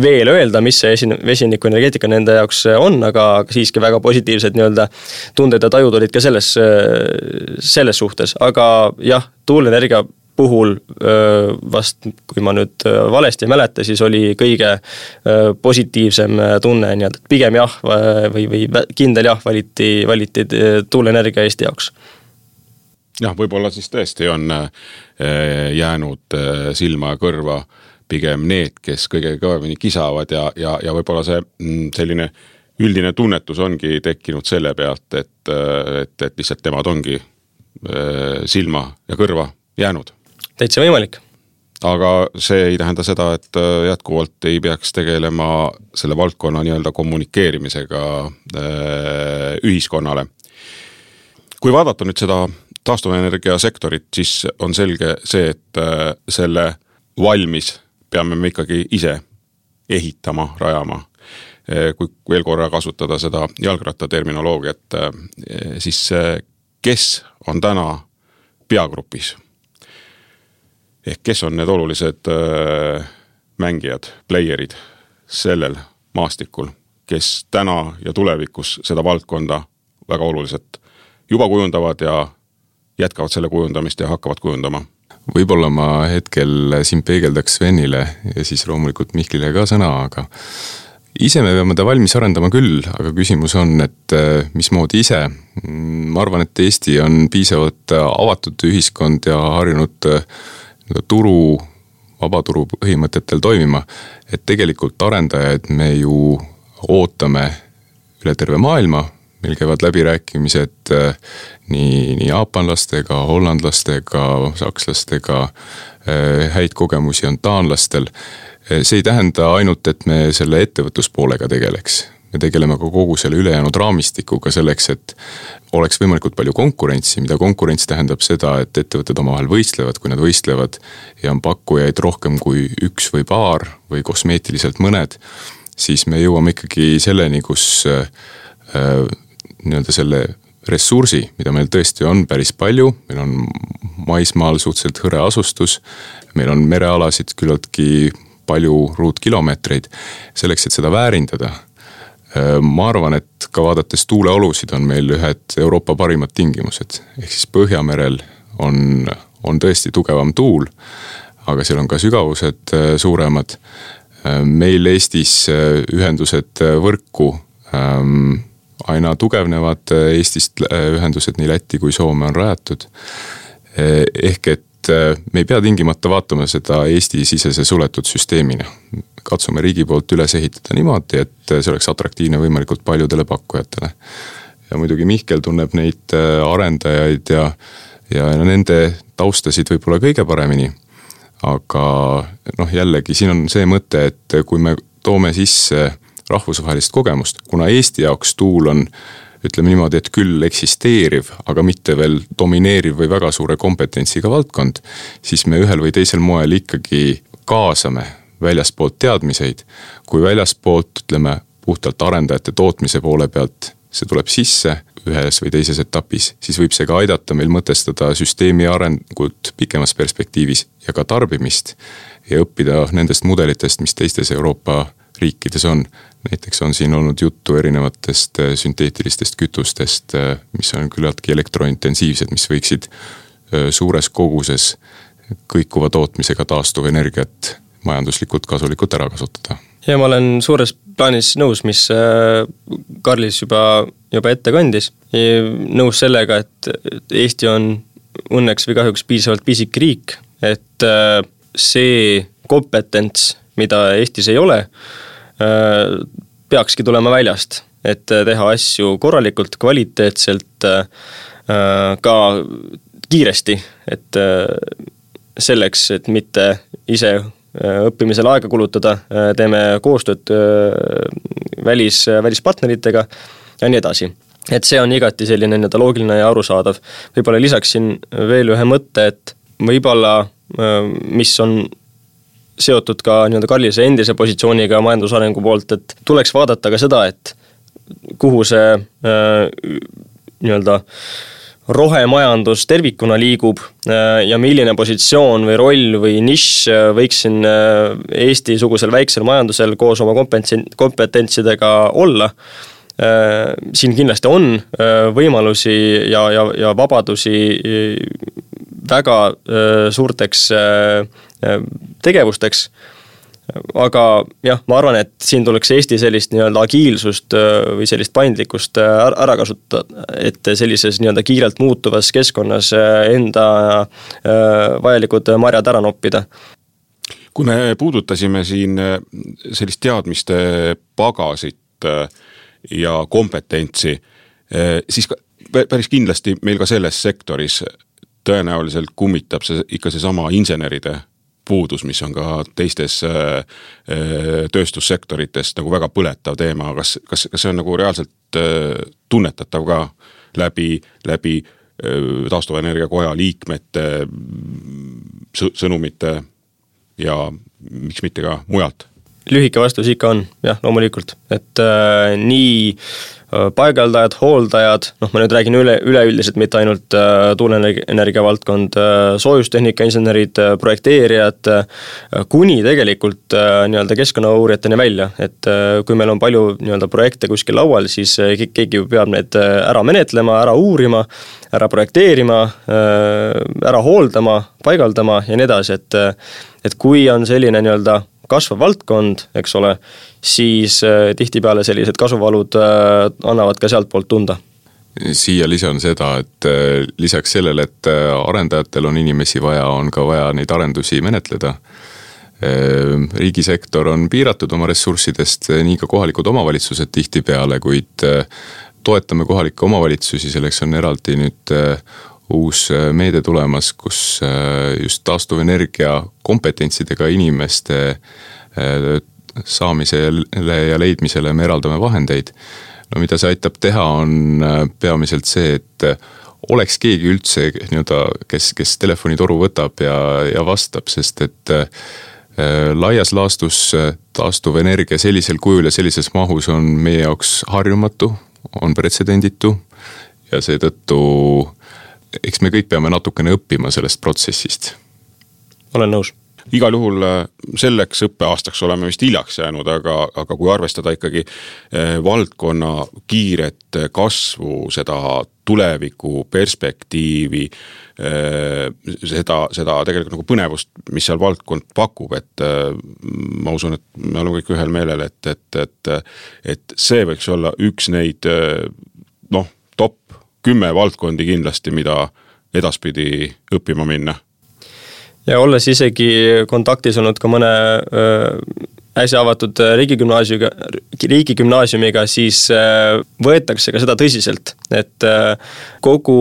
veel öelda, mis see esin-, vesinikuenergeetika nende jaoks on, aga siiski väga positiivsed nii-öelda tunded ja tajud olid ka selles, selles suhtes, aga jah, tuuleenergia puhul vast, kui ma nüüd valesti ei mäleta, siis oli kõige positiivsem tunne nii-öelda, et pigem jah või, või kindel jah valiti, valiti tuuleenergia Eesti jaoks. jah, võib-olla siis tõesti on jäänud silma ja kõrva pigem need, kes kõige kõvemini kisavad ja, ja, ja võib-olla see mm, selline üldine tunnetus ongi tekkinud selle pealt, et, et, et lihtsalt nemad ongi silma ja kõrva jäänud täitsa võimalik. aga see ei tähenda seda, et äh, jätkuvalt ei peaks tegelema selle valdkonna nii-öelda kommunikeerimisega äh, ühiskonnale. kui vaadata nüüd seda taastuvenergia sektorit, siis on selge see, et äh, selle valmis peame me ikkagi ise ehitama, rajama. kui veel korra kasutada seda jalgrattaterminoloogiat, siis kes on täna peagrupis ehk kes on need olulised äh, mängijad, player'id sellel maastikul, kes täna ja tulevikus seda valdkonda väga oluliselt juba kujundavad ja jätkavad selle kujundamist ja hakkavad kujundama võib-olla ma hetkel siin peegeldaks Svenile ja siis loomulikult Mihklile ka sõna, aga ise me peame ta valmis arendama küll, aga küsimus on, et äh, mismoodi ise. ma arvan, et Eesti on piisavalt avatud ühiskond ja harjunud äh, turu, vabaturu põhimõtetel toimima. et tegelikult arendajaid me ju ootame üle terve maailma, meil käivad läbirääkimised äh, nii, nii jaapanlastega, hollandlastega, sakslastega, äh, häid kogemusi on taanlastel. Äh, see ei tähenda ainult, et me selle ettevõtluspoolega tegeleks me tegeleme ka kogu selle ülejäänud raamistikuga selleks, et oleks võimalikult palju konkurentsi, mida konkurents tähendab seda, et ettevõtted omavahel võistlevad, kui nad võistlevad ja on pakkujaid rohkem kui üks või paar või kosmeetiliselt mõned, siis me jõuame ikkagi selleni, kus äh, nii-öelda selle ressursi, mida meil tõesti on päris palju, meil on maismaal suhteliselt hõre asustus, meil on merealasid küllaltki palju ruutkilomeetreid, selleks, et seda väärindada Äh, ma arvan, et ka vaadates tuuleolusid on meil ühed Euroopa parimad tingimused, ehk siis Põhjamerel on, on tõesti tugevam tuul, aga seal on ka sügavused äh, suuremad. Äh, meil Eestis ühendused võrku ähm, aina tugevnevad, Eestist ühendused nii Lätti kui Soome on rajatud. ehk et me ei pea tingimata vaatama seda Eesti-sisese suletud süsteemina katsume riigi poolt üles ehitada niimoodi, et see oleks atraktiivne võimalikult paljudele pakkujatele. ja muidugi Mihkel tunneb neid äh, arendajaid ja, ja nende taustasid võib-olla kõige paremini. aga noh, jällegi siin on see mõte, et kui me toome sisse rahvusvahelist kogemust, kuna Eesti jaoks tuul on ütleme niimoodi, et küll eksisteeriv, aga mitte veel domineeriv või väga suure kompetentsiga valdkond, siis me ühel või teisel moel ikkagi kaasame väljaspoolt teadmiseid, kui väljaspoolt ütleme puhtalt arendajate tootmise poole pealt see tuleb sisse ühes või teises etapis, siis võib see ka aidata meil mõtestada süsteemi arengut pikemas perspektiivis ja ka tarbimist. ja õppida nendest mudelitest, mis teistes Euroopa riikides on. näiteks on siin olnud juttu erinevatest äh, sünteetilistest kütustest, äh, mis on küllaltki elektrointensiivsed, mis võiksid äh, suures koguses kõikuva tootmisega taastuvenergiat majanduslikult kasulikult ära kasutada. ja ma olen suures plaanis nõus, mis Karlis juba, juba ette kandis. nõus sellega, et Eesti on õnneks või kahjuks piisavalt pisik riik, et see kompetents, mida Eestis ei ole, peakski tulema väljast, et teha asju korralikult, kvaliteetselt, ka kiiresti, et selleks, et mitte ise õppimisele aega kulutada, teeme koostööd välis, välispartneritega ja nii edasi. et see on igati selline nii-öelda loogiline ja arusaadav. võib-olla lisaksin veel ühe mõtte, et võib-olla mis on seotud ka nii-öelda Karlise endise positsiooniga majandusarengu poolt, et tuleks vaadata ka seda, et kuhu see äh, nii-öelda rohemajandus tervikuna liigub äh, ja milline positsioon või roll või nišš äh, võiks siin äh, Eesti-sugusel väiksel majandusel koos oma kompetentsi, kompetentsidega olla siin kindlasti on võimalusi ja, ja, ja vabadusi väga suurteks tegevusteks. Aga jah, ma arvan, et siin tuleks Eesti sellist nii-öelda agiilsust äh, või sellist paindlikkust äh, ära kasutada, et sellises nii-öelda kiirelt muutuvas keskkonnas äh, enda vajalikud marjad ära noppida. Kui me puudutasime siin sellist teadmiste pagasit ja kompetentsi, siis päris kindlasti meil ka selles sektoris tõenäoliselt kummitab see ikka seesama inseneride puudus, mis on ka teistes äh, äh, tööstussektorites nagu väga põletav teema, kas, kas, kas see on nagu reaalselt äh, tunnetatav ka läbi, läbi taastuvenergia koja liikmete sõnumite ja miks mitte ka mujalt? lühike vastus ikka on, jah, loomulikult, et äh, nii paigaldajad, hooldajad, noh, ma nüüd räägin üle, üleüldiselt, mitte ainult äh, tuuleenergia valdkond, äh, soojustehnika insenerid, projekteerijad, kuni tegelikult nii-öelda keskkonnauurijateni välja, et kui meil on palju nii-öelda projekte kuskil laual, siis keegi ju peab need ära menetlema, ära uurima, ära projekteerima, ära hooldama, paigaldama ja nii edasi, et et kui on selline nii-öelda kasvav valdkond, eks ole, siis äh, tihtipeale sellised kasvuvalud äh, annavad ka sealtpoolt tunda siia lisan seda, et äh, lisaks sellele, et arendajatel on inimesi vaja, on ka vaja neid arendusi menetleda. riigisektor on piiratud oma ressurssidest, nii ka kohalikud omavalitsused tihtipeale, kuid toetame kohalikke omavalitsusi, selleks on eraldi nüüd uus meede tulemas, kus just taastuvenergia kompetentsidega inimeste saamisele ja leidmisele me eraldame vahendeid. no mida see aitab teha, on äh, peamiselt see, et äh, oleks keegi üldse nii-öelda, kes, kes telefonitoru võtab ja, ja vastab, sest et äh, laias laastus taastuvenergia sellisel kujul ja sellises mahus on meie jaoks harjumatu, on pretsedenditu ja seetõttu eks me kõik peame natukene õppima sellest protsessist. olen nõus igal juhul äh, selleks õppeaastaks oleme vist hiljaks jäänud, aga, aga kui arvestada ikkagi äh, valdkonna kiiret kasvu, seda tuleviku perspektiivi, äh, seda, seda tegelikult nagu põnevust, mis seal valdkond pakub, et ma usun, et me oleme kõik ühel meelel, et, et, et, et see võiks olla üks neid noh, kümme valdkondi kindlasti, mida edaspidi õppima minna. Ja olles isegi kontaktis olnud ka mõne äsja avatud riigigümnaasiumiga, riigigümnaasiumiga, siis võetakse ka seda tõsiselt, et kogu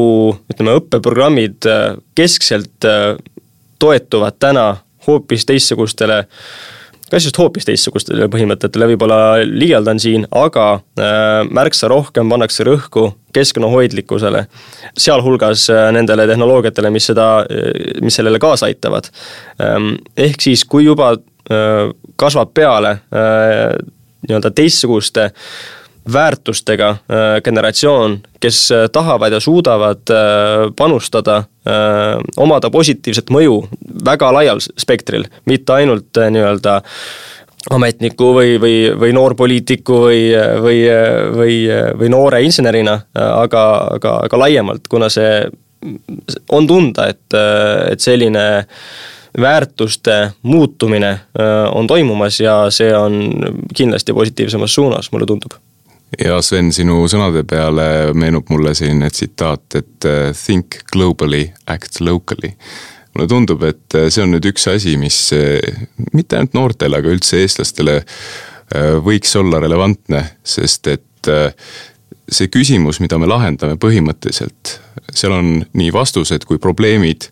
ütleme, õppeprogrammid keskselt toetuvad täna hoopis teistsugustele kas just hoopis teistsugustele põhimõtetele, võib-olla liialdan siin, aga äh, märksa rohkem pannakse rõhku keskkonnahoidlikkusele. sealhulgas äh, nendele tehnoloogiatele, mis seda, äh, mis sellele kaasa aitavad. Ähm, ehk siis, kui juba kasvab peale nii-öelda teistsuguste väärtustega äh, generatsioon, kes äh, tahavad ja suudavad äh, panustada, omada positiivset mõju väga laial spektril, mitte ainult nii-öelda ametniku või, või, või noorpoliitiku või, või, või, või noore insenerina, aga, aga, aga laiemalt, kuna see on tunda, et, et selline väärtuste muutumine on toimumas ja see on kindlasti positiivsemas suunas, mulle tundub ja Sven, sinu sõnade peale meenub mulle selline tsitaat, et think globally, act locally mulle tundub, et äh, see on nüüd üks asi, mis äh, mitte ainult noortele, aga üldse eestlastele äh, võiks olla relevantne, sest et see küsimus, mida me lahendame põhimõtteliselt, seal on nii vastused kui probleemid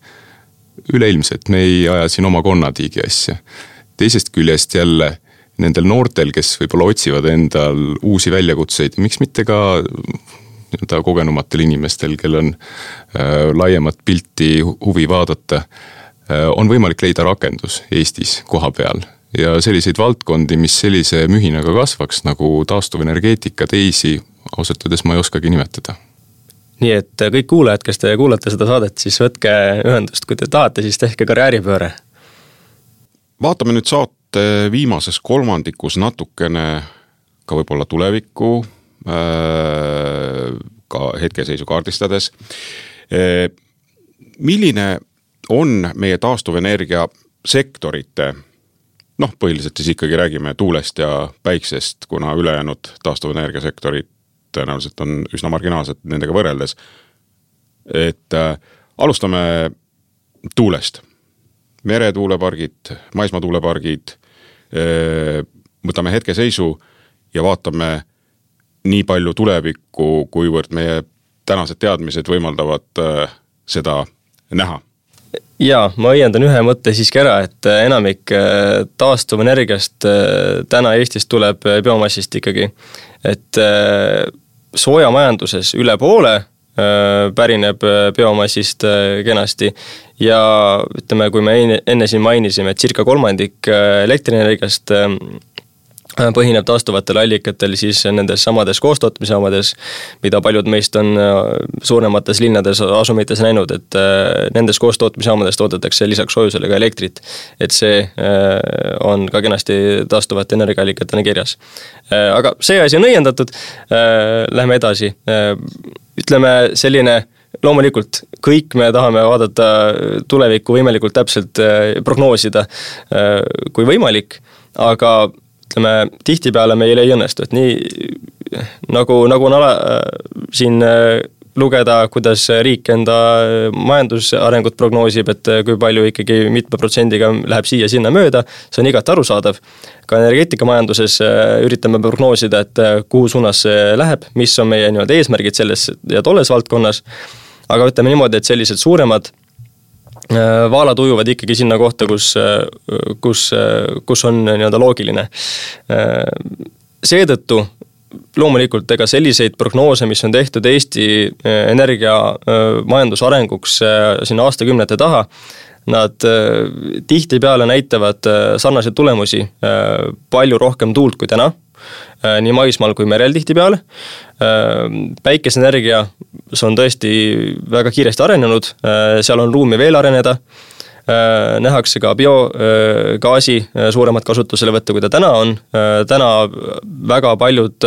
üleilmsed, me ei aja siin oma konnatiigi asja. teisest küljest jälle nendel noortel, kes võib-olla otsivad endal uusi väljakutseid, miks mitte ka nii-öelda kogenumatel inimestel, kel on äh, laiemat pilti huvi vaadata äh,, on võimalik leida rakendus Eestis koha peal. Ja selliseid valdkondi, mis sellise mühinaga kasvaks, nagu taastuvenergeetika, teisi ausalt öeldes ma ei oskagi nimetada. Nii et kõik kuulajad, kes te kuulate seda saadet, siis võtke ühendust, kui te tahate, siis tehke karjääripööre. vaatame nüüd saate viimases kolmandikus natukene ka võib-olla tulevikku Äh, ka hetkeseisu kaardistades. Äh, milline on meie taastuvenergia sektorite noh, põhiliselt siis ikkagi räägime tuulest ja päiksest, kuna ülejäänud taastuvenergia sektorid tõenäoliselt on üsna marginaalsed nendega võrreldes. et äh, alustame tuulest. meretuulepargid, maismaatuulepargid äh,, võtame hetkeseisu ja vaatame nii palju tulevikku, kuivõrd meie tänased teadmised võimaldavad äh, seda näha jaa, ma õiendan ühe mõtte siiski ära, et äh, enamik äh, taastuvenergiast täna Eestis tuleb biomassist ikkagi. et soojamajanduses üle poole pärineb biomassist kenasti ja ütleme, kui me enne siin mainisime, et circa kolmandik elektrienergiast põhineb taastuvatel allikatel siis nendes samades koostootmisjaamades, mida paljud meist on äh, suuremates linnades asumites näinud, et äh, nendes koostootmisjaamades toodetakse lisaks soojusele ka elektrit. et see äh, on ka kenasti taastuvate energiaallikatena kirjas. aga see asi on õiendatud, lähme edasi, ütleme selline loomulikult kõik me tahame vaadata tulevikku võimalikult täpselt prognoosida, kui võimalik, aga ütleme, tihtipeale meil ei õnnestu, et nii nagu, nagu on ala, siin äh, lugeda, kuidas riik enda majandusarengut prognoosib, et kui palju ikkagi mitme protsendiga läheb siia-sinna mööda, see on igati arusaadav. ka energeetikamajanduses äh, üritame prognoosida, et äh, kuhu suunas see läheb, mis on meie nii-öelda eesmärgid selles ja tolles valdkonnas. aga ütleme niimoodi, et sellised suuremad Äh, vaalad ujuvad ikkagi sinna kohta, kus, äh, kus, äh, kus on nii-öelda loogiline. seetõttu loomulikult ega selliseid prognoose, mis on tehtud Eesti energiamajanduse arenguks sinna aastakümnete taha, nad tihtipeale näitavad sarnaseid tulemusi, palju rohkem tuult kui täna Äh, nii maismaal kui merel tihtipeale. Äh, päikeseenergia, see on tõesti väga kiiresti arenenud, äh, seal on ruumi veel areneda nähakse ka biogaasi suuremat kasutuselevõttu, kui ta täna on. täna väga paljud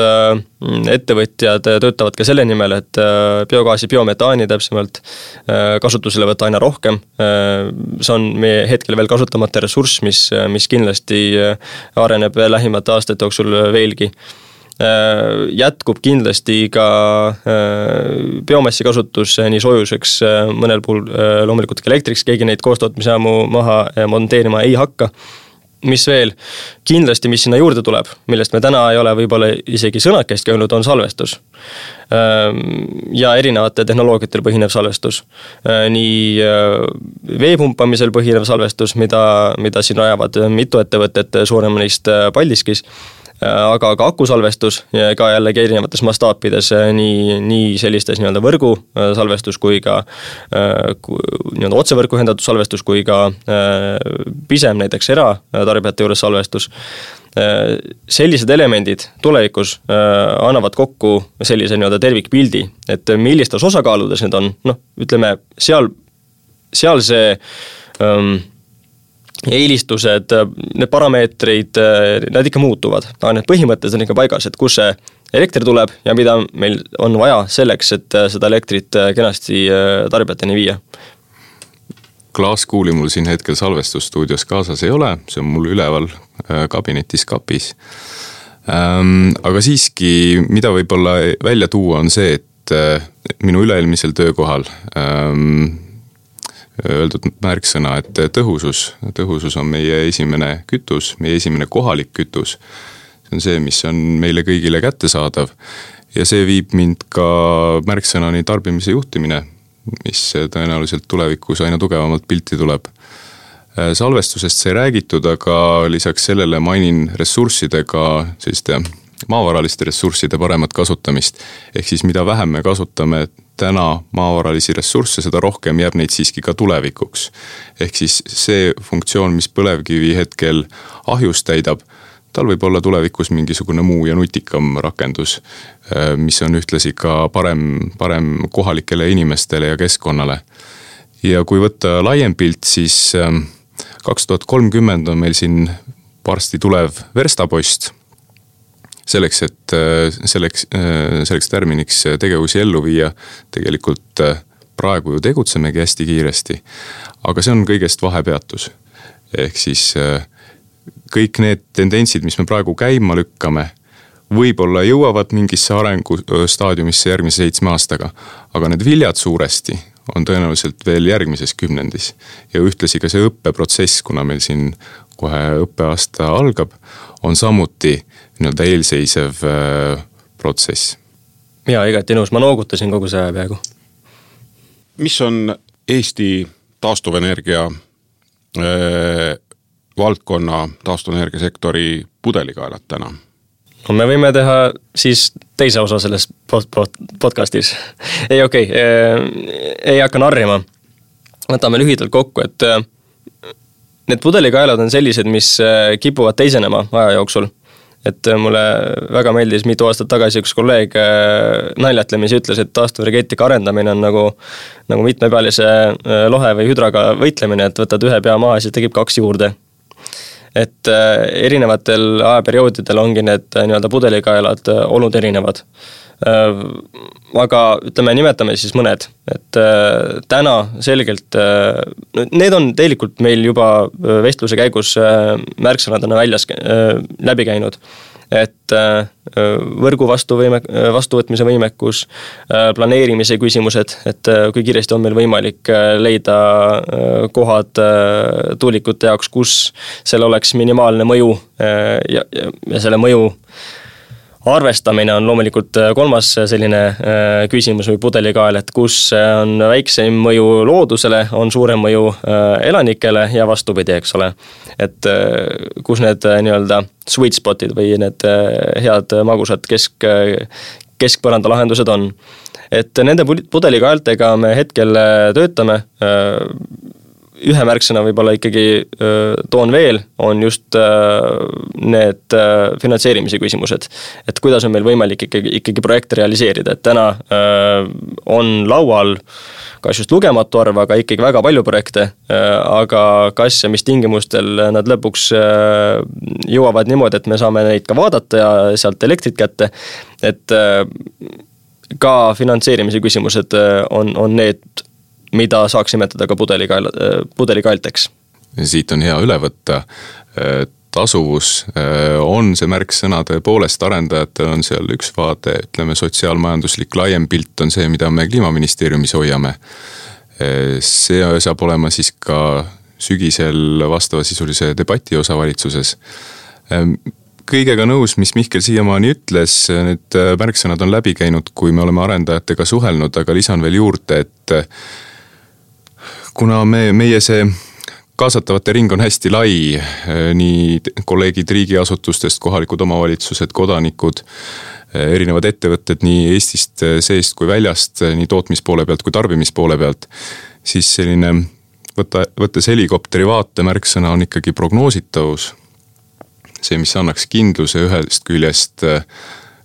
ettevõtjad töötavad ka selle nimel, et biogaasi, biometaani täpsemalt kasutusele võtta aina rohkem. see on meie hetkel veel kasutamata ressurss, mis, mis kindlasti areneb lähimate aastate jooksul veelgi Äh, jätkub kindlasti ka äh, biomassi kasutus nii soojuseks, äh, mõnel puhul loomulikult ka elektriks, keegi neid koostootmisjaamu maha monteerima ei hakka mis veel, kindlasti, mis sinna juurde tuleb, millest me täna ei ole võib-olla isegi sõnakestki öelnud, on salvestus. Ja erinevatel tehnoloogiatel põhinev salvestus. nii vee pumpamisel põhinev salvestus, mida, mida siin rajavad mitu ettevõtet, suurem neist Paldiskis Äh, aga ka akusalvestus ka jällegi erinevates mastaapides, äh, nii, nii sellistes nii-öelda võrgusalvestus kui ka nii-öelda otsevõrku ühendatud salvestus kui ka pisem näiteks eratarbijate juures salvestus. Sellised elemendid tulevikus annavad kokku sellise nii-öelda tervikpildi, et millistes osakaaludes need on, noh, ütleme seal, seal see um, eelistused, need parameetrid, need ikka muutuvad, aga need põhimõtted on ikka paigas, et kus see elekter tuleb ja mida meil on vaja selleks, et seda elektrit kenasti tarbijateni viia. klaaskuuli mul siin hetkel salvestusstuudios kaasas ei ole, see on mul üleval äh, kabinetis kapis. Ähm, aga siiski, mida võib-olla välja tuua, on see, et äh, minu üle-eelmisel töökohal ähm, öeldud märksõna, et tõhusus, tõhusus on meie esimene kütus, meie esimene kohalik kütus. see on see, mis on meile kõigile kättesaadav ja see viib mind ka märksõnani tarbimise juhtimine mis tõenäoliselt tulevikus aina tugevamalt pilti tuleb. salvestusest sai räägitud, aga lisaks sellele mainin ressurssidega selliste maavaraliste ressursside paremat kasutamist. ehk siis mida vähem me kasutame täna maavaralisi ressursse, seda rohkem jääb neid siiski ka tulevikuks. ehk siis see funktsioon, mis põlevkivi hetkel ahjus täidab tal võib olla tulevikus mingisugune muu ja nutikam rakendus, äh, mis on ühtlasi ka parem, parem kohalikele inimestele ja keskkonnale. ja kui võtta laiem pilt, siis ähm, kaks tuhat kolmkümmend on meil siin varsti tulev verstapost. Selleks, et äh, selleks, äh, selleks tärminiks tegevusi ellu viia, tegelikult praegu ju tegutsemegi hästi kiiresti. aga see on kõigest vahepeatus. ehk siis äh, kõik need tendentsid, mis me praegu käima lükkame, võib-olla jõuavad mingisse arengustaadiumisse järgmise seitsme aastaga, aga need viljad suuresti on tõenäoliselt veel järgmises kümnendis. ja ühtlasi ka see õppeprotsess, kuna meil siin kohe õppeaasta algab, on samuti nii-öelda eelseisev äh, protsess. jaa, igati nõus, ma noogutasin kogu see aja peaaegu. mis on Eesti taastuvenergia äh, valdkonna taastuvenergiasektori pudelikaelad täna? no me võime teha siis teise osa selles pod-, pod-, podcast'is. ei, okei okay,, äh, ei hakka narrima. võtame lühidalt kokku, et äh, need pudelikaelad on sellised, mis kipuvad teisenema aja jooksul. Et mulle väga meeldis mitu aastat tagasi üks kolleeg naljatlemisi ütles, et taastuvenergeetika arendamine on nagu, nagu mitmepealise lohe või hüdraga võitlemine, et võtad ühe pea maha siis tekib kaks juurde et äh, erinevatel ajaperioodidel ongi need äh, nii-öelda pudelikaelad äh, olnud erinevad. aga ütleme, nimetame siis mõned, et täna selgelt, need on tegelikult meil juba vestluse käigus märksõnadena väljas, läbi käinud et äh, võrgu vastuvõime, vastuvõtmise võimekus, äh, planeerimise küsimused, et äh, kui kiiresti on meil võimalik leida kohad tuulikute jaoks, kus sellel oleks minimaalne mõju ja, ja, ja selle mõju arvestamine on loomulikult äh, kolmas äh, selline äh, küsimus või pudelikael, et kus on väiksem mõju loodusele, on suurem mõju elanikele ja vastupidi, eks ole. et kus need nii-öelda sweet spot'id või need head magusad kesk, keskpõranda lahendused on. et nende pudelikaeltega me hetkel töötame ühe märksõna võib-olla ikkagi toon veel, on just need finantseerimise küsimused. et kuidas on meil võimalik ikkagi, ikkagi projekte realiseerida, et täna on laual kas just lugematu arv, aga ikkagi väga palju projekte, aga kas ja mis tingimustel nad lõpuks jõuavad niimoodi, et me saame neid ka vaadata ja sealt elektrit kätte, et ka finantseerimise küsimused on, on need mida saaks nimetada ka pudelikael, pudelikaelteks. siit on hea üle võtta, tasuvus on see märksõna tõepoolest, arendajatel on seal üks vaade, ütleme sotsiaalmajanduslik laiem pilt on see, mida me kliimaministeeriumis hoiame. see saab olema siis ka sügisel vastavasisulise debati osa valitsuses kõigega nõus, mis Mihkel siiamaani ütles, need märksõnad on läbi käinud, kui me oleme arendajatega suhelnud, aga lisan veel juurde, et kuna me, meie see kaasatavate ring on hästi lai, eh, nii kolleegid riigiasutustest, kohalikud omavalitsused, kodanikud, eh, erinevad ettevõtted nii Eestist eh, seest kui väljast, nii tootmispoole pealt kui tarbimispoole pealt, siis selline võtta, võttes helikopteri vaate märksõna on ikkagi prognoositavus. see, mis annaks kindluse ühest küljest äh,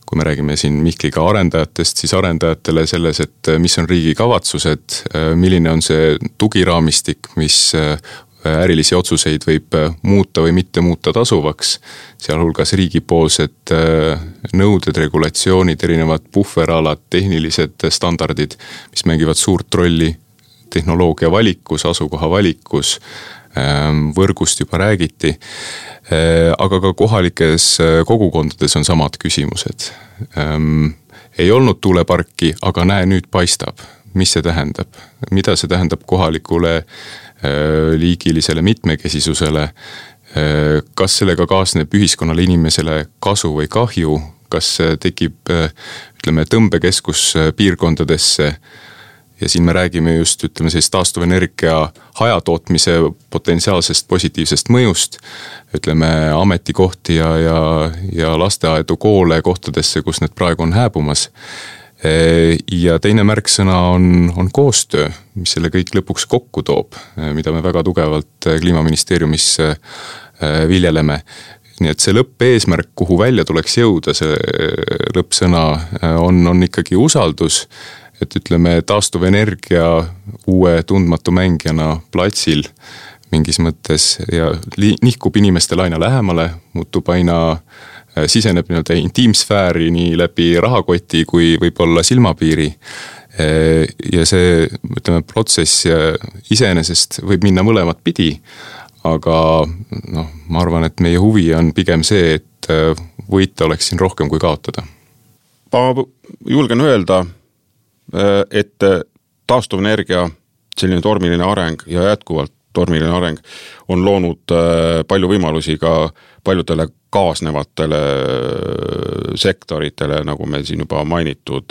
kui me räägime siin Mihkliga arendajatest, siis arendajatele selles, et äh, mis on riigi kavatsused, äh, milline on see tugiraamistik, mis äh, ärilisi otsuseid võib muuta või mitte muuta tasuvaks. sealhulgas riigipoolsed nõuded, regulatsioonid, erinevad puhveralad, tehnilised standardid, mis mängivad suurt rolli tehnoloogia valikus, asukoha valikus, ähm, võrgust juba räägiti, äh, aga ka kohalikes äh, kogukondades on samad küsimused. Ähm, ei olnud tuuleparki, aga näe, nüüd paistab. mis see tähendab, mida see tähendab kohalikule liigilisele mitmekesisusele, kas sellega kaasneb ühiskonnale, inimesele kasu või kahju, kas tekib ütleme, tõmbekeskus piirkondadesse ja siin me räägime just ütleme sellist taastuvenergia hajatootmise potentsiaalsest positiivsest mõjust. ütleme ametikohti ja, ja, ja lasteaedu, koole kohtadesse, kus need praegu on hääbumas. ja teine märksõna on, on koostöö, mis selle kõik lõpuks kokku toob, mida me väga tugevalt kliimaministeeriumis viljeleme nii et see lõppeesmärk, kuhu välja tuleks jõuda, see lõppsõna on, on ikkagi usaldus et ütleme, taastuvenergia uue tundmatu mängijana platsil mingis mõttes ja nihkub inimestele aina lähemale, muutub aina, äh, siseneb nii-öelda intiimsfääri nii läbi rahakoti kui võib-olla silmapiiri. Äh, ja see, ütleme, protsess äh, iseenesest võib minna mõlemat pidi, aga noh, ma arvan, et meie huvi on pigem see, et võita oleks siin rohkem kui kaotada. ma julgen öelda et äh, taastuvenergia selline tormiline areng ja jätkuvalt tormiline areng on loonud äh, palju võimalusi ka paljudele kaasnevatele sektoritele, nagu meil siin juba mainitud,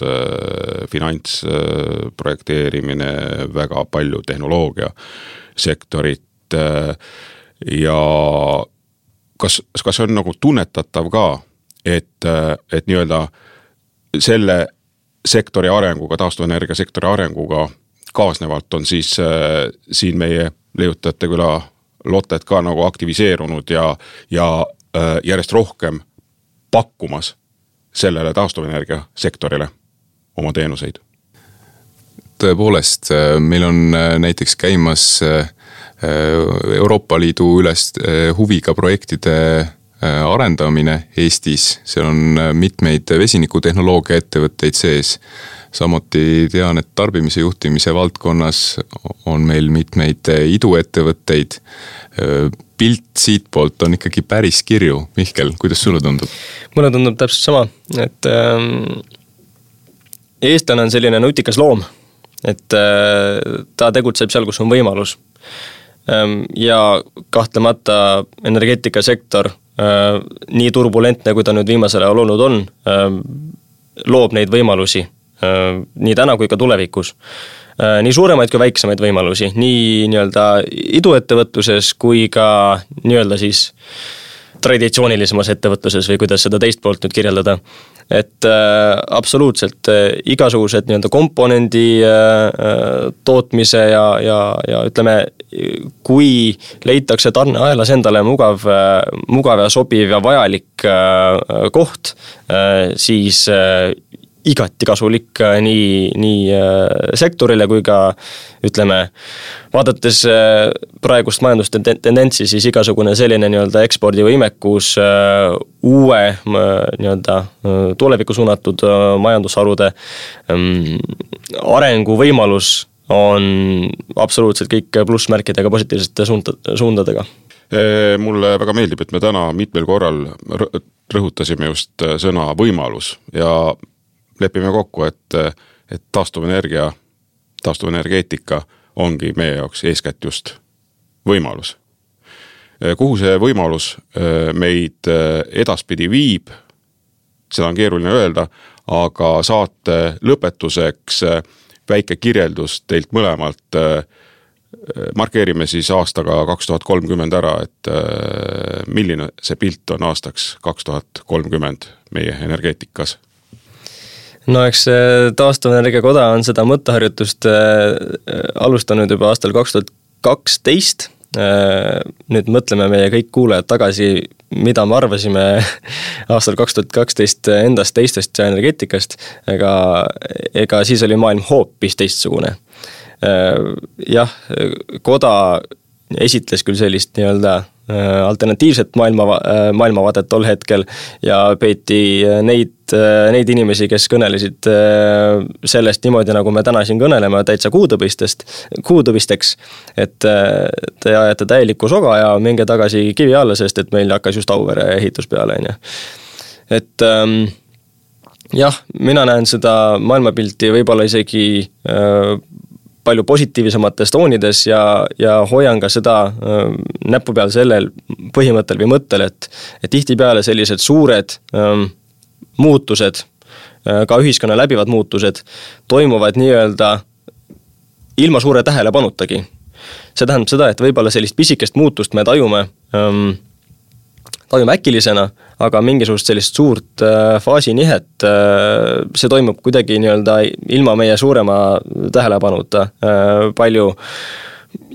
finantsprojekteerimine, väga palju tehnoloogiasektorit ja kas, kas see on nagu tunnetatav ka, et, et nii-öelda selle sektori arenguga, taastuvenergia sektori arenguga kaasnevalt on siis äh, siin meie leiutajate küla Lotted ka nagu aktiviseerunud ja, ja äh, järjest rohkem pakkumas sellele taastuvenergia sektorile oma teenuseid. tõepoolest, äh, meil on äh, näiteks käimas äh, Euroopa Liidu ülest huviga projektide arendamine Eestis, seal on äh, mitmeid vesinikutehnoloogia ettevõtteid sees. samuti tean, et tarbimise juhtimise valdkonnas on meil mitmeid äh, iduettevõtteid. pilt siitpoolt on ikkagi päris kirju, Mihkel, kuidas sulle tundub? mulle tundub täpselt sama, et ähm, eestlane on selline nutikas loom, et äh, ta tegutseb seal, kus on võimalus ähm, ja kahtlemata energeetikasektor Äh, nii turbulentne, kui ta nüüd viimasel ajal olnud on, äh, loob neid võimalusi äh, nii täna kui ka tulevikus. nii suuremaid kui väiksemaid võimalusi, nii nii-öelda iduettevõtluses kui ka nii-öelda siis traditsioonilisemas ettevõtluses või kuidas seda teist poolt nüüd kirjeldada. et äh, absoluutselt äh, igasugused nii-öelda komponendi äh, tootmise ja, ja, ja ütleme, kui leitakse tarneahelas endale mugav mugav ja sobiv ja vajalik äh, koht äh,, siis äh, igati kasulik nii, nii sektorile kui ka ütleme, vaadates praegust majandustendentsi, siis igasugune selline nii-öelda ekspordivõimekus uue nii-öelda tulevikku suunatud majandusharude ähm, arenguvõimalus on absoluutselt kõik plussmärkidega, positiivsete suunda, suundadega mulle väga meeldib, et me täna mitmel korral rõhutasime just sõna võimalus ja lepime kokku, et, et taastuvenergia, taastuvenergeetika ongi meie jaoks eeskätt just võimalus. kuhu see võimalus äh, meid äh, edaspidi viib, seda on keeruline öelda, aga saate lõpetuseks äh, väike kirjeldus teilt mõlemalt. markeerime siis aastaga kaks tuhat kolmkümmend ära, et milline see pilt on aastaks kaks tuhat kolmkümmend meie energeetikas no eks Taastuvenergia Koda on seda mõtteharjutust äh, alustanud juba aastal kaks tuhat kaksteist. Äh, nüüd mõtleme meie kõik kuulajad tagasi, mida me arvasime aastal kaks tuhat kaksteist endast, teistest ja energeetikast, ega, ega siis oli maailm hoopis teistsugune. Äh, jah, koda esitles küll sellist nii-öelda alternatiivset maailma, maailmavaadet tol hetkel ja peeti neid, neid inimesi, kes kõnelesid sellest niimoodi, nagu me täna siin kõneleme, täitsa kuutõbistest, kuutõbisteks. et te ajate täielikku soga ja minge tagasi kivi alla, sest et meil hakkas just Auvere ehitus peale, on ju. et ähm, jah, mina näen seda maailmapilti võib-olla isegi äh, palju positiivsemates toonides ja, ja hoian ka seda äh, näpu peal sellel põhimõttel või mõttel, et et tihtipeale sellised suured äh, muutused äh,, ka ühiskonna läbivad muutused, toimuvad nii-öelda ilma suure tähelepanutagi. see tähendab seda, et võib-olla sellist pisikest muutust me tajume ähm, tajume äkilisena, aga mingisugust sellist suurt äh, faasinihet, äh, see toimub kuidagi nii-öelda ilma meie suurema tähelepanuta, äh, palju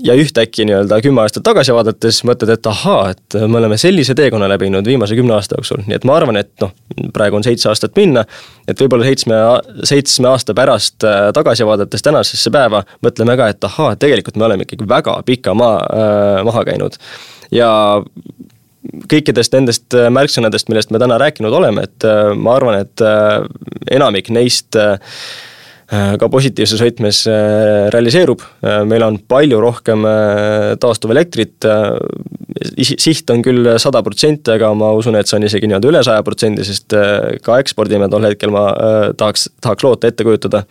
ja ühtäkki nii-öelda kümme aastat tagasi vaadates mõtled, et ahaa, et me oleme sellise teekonna läbinud viimase kümne aasta jooksul, nii et ma arvan, et noh, praegu on seitse aastat minna, et võib-olla seitsme, seitsme aasta pärast tagasi vaadates tänasesse päeva mõtleme ka, et ahaa, tegelikult me oleme ikkagi väga pika maa äh, maha käinud. ja kõikidest nendest äh, märksõnadest, millest me täna rääkinud oleme, et äh, ma arvan, et äh, enamik neist ka positiivses võtmes realiseerub, meil on palju rohkem taastuvelektrit, siht on küll sada protsenti, aga ma usun, et see on isegi nii-öelda üle saja protsendi, sest ka ekspordime tol hetkel ma tahaks, tahaks loota, ette kujutada.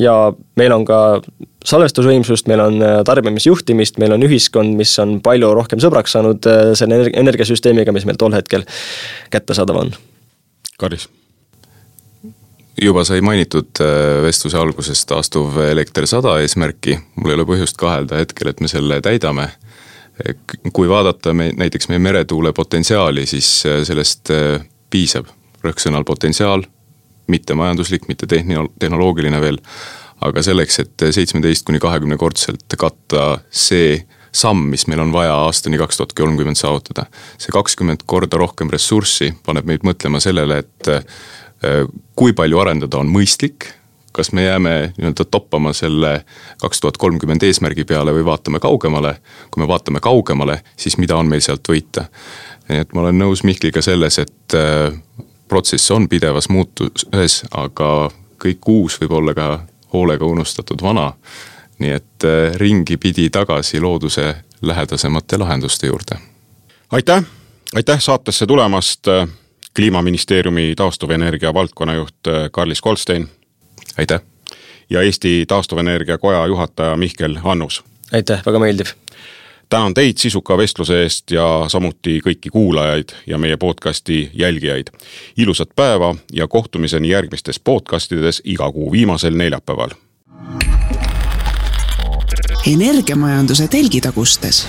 ja meil on ka salvestusvõimsust, meil on äh, tarbimisjuhtimist, meil on ühiskond, mis on palju rohkem sõbraks saanud äh, selle energiasüsteemiga, mis meil tol hetkel kättesaadav on. Karis juba sai mainitud äh, vestluse alguses taastuv elekter sada eesmärki, mul ei ole põhjust kahelda hetkel, et me selle täidame. kui vaadata me näiteks meie meretuule potentsiaali, siis sellest piisab, rõhksõnal potentsiaal, mitte majanduslik, mitte tehni-, tehnoloogiline veel aga selleks, et seitsmeteist kuni kahekümnekordselt katta see samm, mis meil on vaja aastani kaks tuhat kolmkümmend saavutada. see kakskümmend korda rohkem ressurssi paneb meid mõtlema sellele, et äh, kui palju arendada on mõistlik, kas me jääme nii-öelda toppama selle kaks tuhat kolmkümmend eesmärgi peale või vaatame kaugemale. kui me vaatame kaugemale, siis mida on meil sealt võita. nii et ma olen nõus Mihkliga selles, et äh, protsess on pidevas muutuses, aga kõik uus võib olla ka hoolega unustatud vana. nii et äh, ringi pidi tagasi looduse lähedasemate lahenduste juurde. aitäh, aitäh saatesse tulemast, äh, kliimaministeeriumi taastuvenergia valdkonnajuht äh, Karlis Goldstein. aitäh. ja Eesti Taastuvenergia Koja juhataja Mihkel Annus. aitäh, väga meeldiv tänan teid sisuka vestluse eest ja samuti kõiki kuulajaid ja meie podcasti jälgijaid. ilusat päeva ja kohtumiseni järgmistes podcastides iga kuu viimasel neljapäeval. energiamajanduse telgitagustes